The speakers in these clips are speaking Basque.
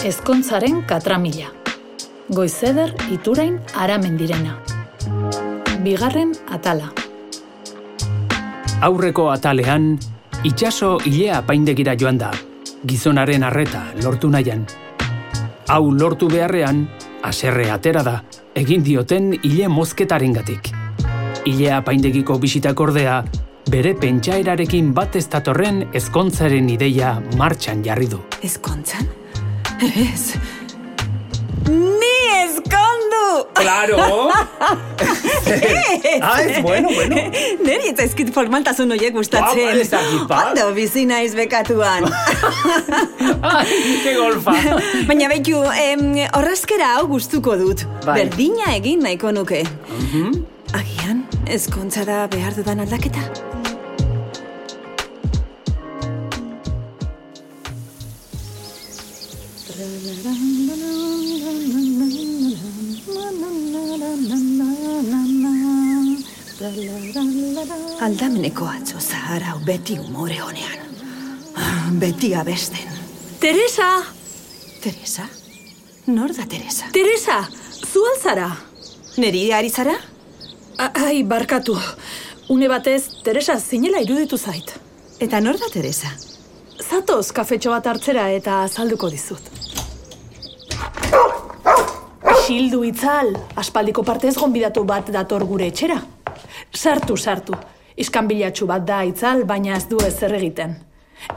Ezkontzaren katramila. Goizeder iturain aramendirena. Bigarren atala. Aurreko atalean, itxaso ilea paindegira joan da, gizonaren arreta lortu nahian. Hau lortu beharrean, aserre atera da, egin dioten ile mozketaren gatik. Ilea paindegiko bisitak ordea, bere pentsaerarekin bat ez datorren ezkontzaren ideia martxan jarri du. Ezkontzan? Ez. Ni ezkondu! Claro! Ez. ah, ez, bueno, bueno. Neri ez zaizkit formaltasun horiek gustatzen. Ba, ba, ez ba. Ondo bizi naiz bekatuan. Ai, ke golfa! Baina behitu, em, horrazkera hau gustuko dut. Bai. Berdina egin nahiko nuke. Agian, ezkontza da behar dudan aldaketa? Aldameneko atzo zahar hau beti umore honean. Beti abesten. Teresa! Teresa? Nor da Teresa? Teresa! Zu alzara! Neri ari zara? Ai, barkatu. Une batez, Teresa zinela iruditu zait. Eta nor da Teresa? Zatoz kafetxo bat hartzera eta azalduko dizut. Xildu itzal, aspaldiko partez gonbidatu bat dator gure etxera. Sartu, sartu. Iskanbilatxu bat da itzal, baina ez du ezer egiten.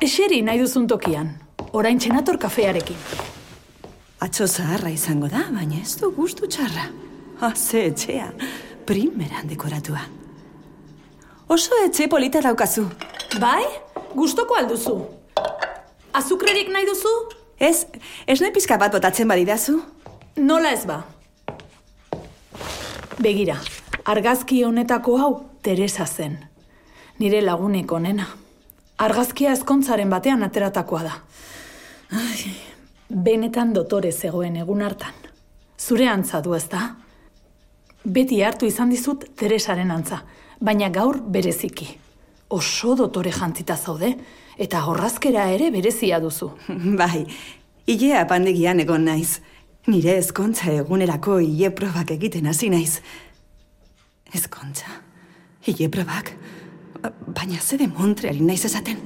Eseri nahi duzun tokian. Orain txenator kafearekin. Atzo zaharra izango da, baina ez du gustu txarra. Ha, ze etxea, primeran dekoratua. Oso etxe polita daukazu. Bai? Gustoko alduzu. Azukrerik nahi duzu? Ez, nahi pizka bat botatzen badidazu? Nola ez ba? Begira, argazki honetako hau Teresa zen. Nire lagunek onena. Argazkia ezkontzaren batean ateratakoa da. Ai, benetan dotore zegoen egun hartan. Zure antza du ez da? Beti hartu izan dizut Teresaren antza, baina gaur bereziki. Oso dotore jantzita zaude, eta horrazkera ere berezia duzu. bai, ilea pandegian egon naiz. Nire ezkontza egunerako ile probak egiten hasi naiz. Ezkontza? Ile probak? Baina ze de Montreali naiz esaten.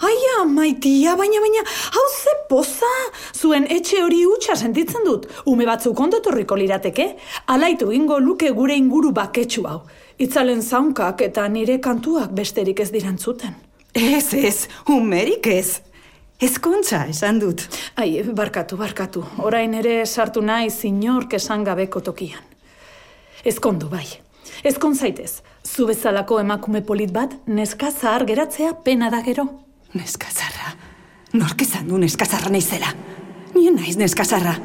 Aia, maitia, baina, baina, hau ze poza! Zuen etxe hori hutsa sentitzen dut. Ume batzuk ondo lirateke, alaitu ingo luke gure inguru baketsu hau. Itzalen zaunkak eta nire kantuak besterik ez dirantzuten. Ez, ez, umerik ez. Ezkontza esan dut. Ai, barkatu, barkatu. Orain ere sartu nahi zinork esan gabeko tokian. Ezkondu, bai. Ezkon zaitez, zu bezalako emakume polit bat, neska zahar geratzea pena da gero. Neskazarra. Nork izan du neskazarra naizela. Nien naiz neskazarra.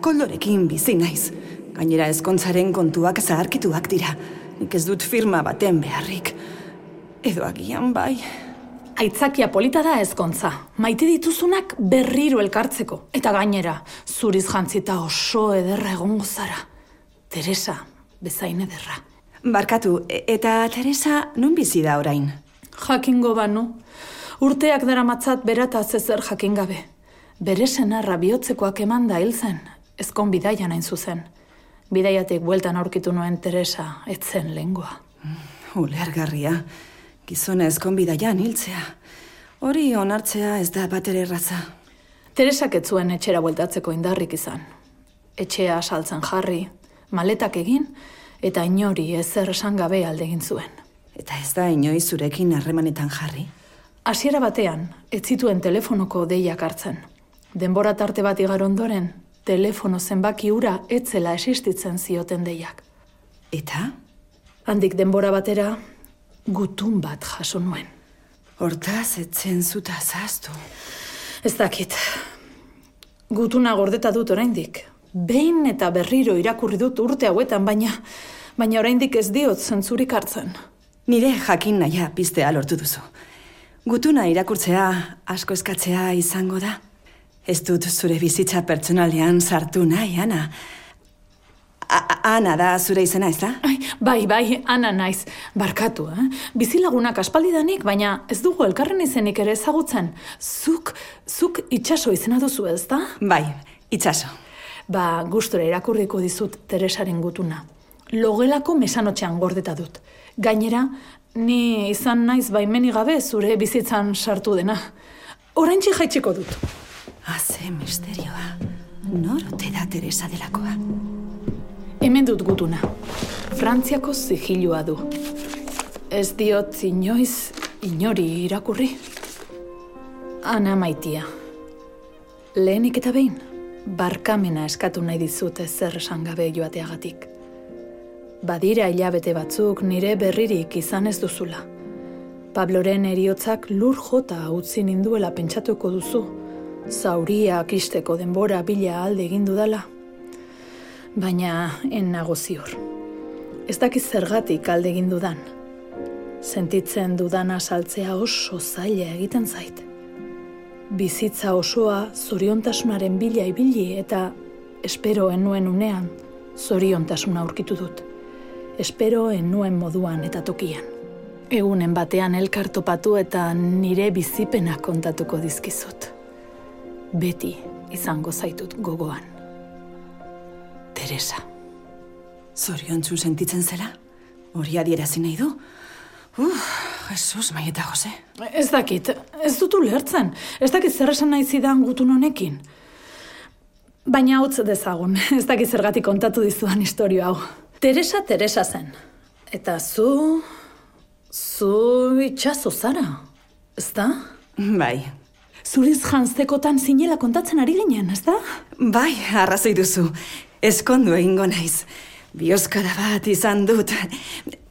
Kolorekin bizi naiz. Gainera ezkontzaren kontuak zaharkituak dira. Nik ez dut firma baten beharrik. Edo agian bai. Aitzakia polita da ezkontza. Maite dituzunak berriro elkartzeko. Eta gainera, zuriz jantzita oso ederra egongo zara. Teresa, bezain ederra. Barkatu, e- eta Teresa non bizi da orain? Jakingo banu. Urteak daramatzat berataz ezer jakin gabe. Bere senarra bihotzekoak eman da hil zen. Ezkon bidaia nain zuzen. Bidaiatik bueltan aurkitu nuen Teresa, etzen lengua. Ulergarria. Gizona ezkonbidaian hiltzea. Hori onartzea ez da batere erraza. Teresak ez zuen etxera bueltatzeko indarrik izan. Etxea saltzen jarri, maletak egin, eta inori ezer esan gabe alde egin zuen. Eta ez da inoiz zurekin harremanetan jarri. Hasiera batean, ez zituen telefonoko deiak hartzen. Denbora tarte bat igar ondoren, telefono zenbaki ura etzela existitzen zioten deiak. Eta? Handik denbora batera, gutun bat jaso nuen. Hortaz, etzen zuta zaztu. Ez dakit. Gutuna gordeta dut oraindik. Behin eta berriro irakurri dut urte hauetan, baina baina oraindik ez diot zentzurik hartzen. Nire jakin naia piztea lortu duzu. Gutuna irakurtzea, asko eskatzea izango da. Ez dut zure bizitza pertsonalean sartu nahi, Ana. Ana da zure izena, ez da? Ai, bai, bai, ana naiz. Barkatu, eh? Bizilagunak aspaldidanik, baina ez dugu elkarren izenik ere ezagutzen. Zuk, zuk itxaso izena duzu, ez da? Bai, itxaso. Ba, gustura irakurriko dizut Teresaren gutuna. Logelako mesanotxean gordeta dut. Gainera, ni izan naiz baimeni gabe zure bizitzan sartu dena. Oraintxe jaitsiko dut. Haze misterioa. Nor ote da Teresa delakoa? Hemen dut gutuna. Frantziako zigilua du. Ez diot inoiz inori irakurri. Ana maitia. Lehenik eta behin, barkamena eskatu nahi dizut zer esan gabe joateagatik. Badira hilabete batzuk nire berririk izan ez duzula. Pabloren eriotzak lur jota utzi ninduela pentsatuko duzu, zauriak isteko denbora bila alde egin dudala. Baina en nago ziur. Ez dakiz zergatik alde egin dudan. Sentitzen dudana saltzea oso zaila egiten zait. Bizitza osoa zoriontasunaren bila ibili eta espero enuen unean zoriontasuna aurkitu dut. Espero enuen moduan eta tokian. Egunen batean elkartopatu eta nire bizipenak kontatuko dizkizut. Beti izango zaitut gogoan. Teresa. Zoriontzu sentitzen zela? Hori adierazi nahi du? Uf, Jesus, maieta Jose. Ez dakit, ez dut ulertzen. Ez dakit zer esan nahi zidan gutun honekin. Baina hotz dezagun, ez dakit zergatik kontatu dizuan historio hau. Teresa Teresa zen. Eta zu... zu itxaso zara. Ez da? Bai, Zuriz janztekotan zinela kontatzen ari ginen, ez da? bai, arrazoi duzu. Eskondu egingo naiz. Bioskara bat izan dut.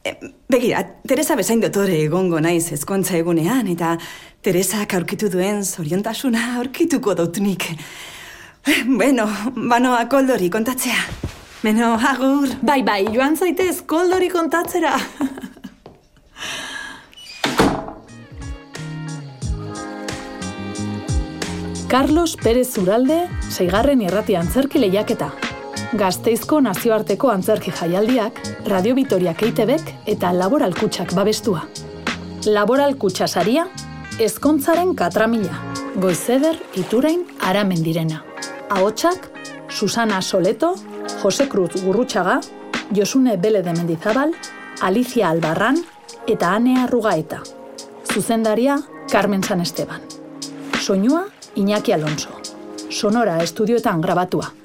E, Begira, Teresa bezain dotore egongo naiz ezkontza egunean, eta Teresak aurkitu duen zoriontasuna aurkituko dut nik. Bueno, banoa koldori kontatzea. Beno, agur. Bai, bai, joan zaitez koldori kontatzera. Carlos Pérez Uralde, seigarren irrati antzerki lehiaketa. Gazteizko nazioarteko antzerki jaialdiak, Radio Vitoriak EITBek eta Laboral Kutxak babestua. Laboral Kutxa saria, ezkontzaren katramila, goizeder iturain aramendirena. Ahotsak, Susana Soleto, Jose Cruz Gurrutxaga, Josune Bele de Mendizabal, Alicia Albarran eta Ane Arrugaeta. Zuzendaria, Carmen San Esteban. Soinua, Iñaki Alonso. Sonora estudioetan grabatua.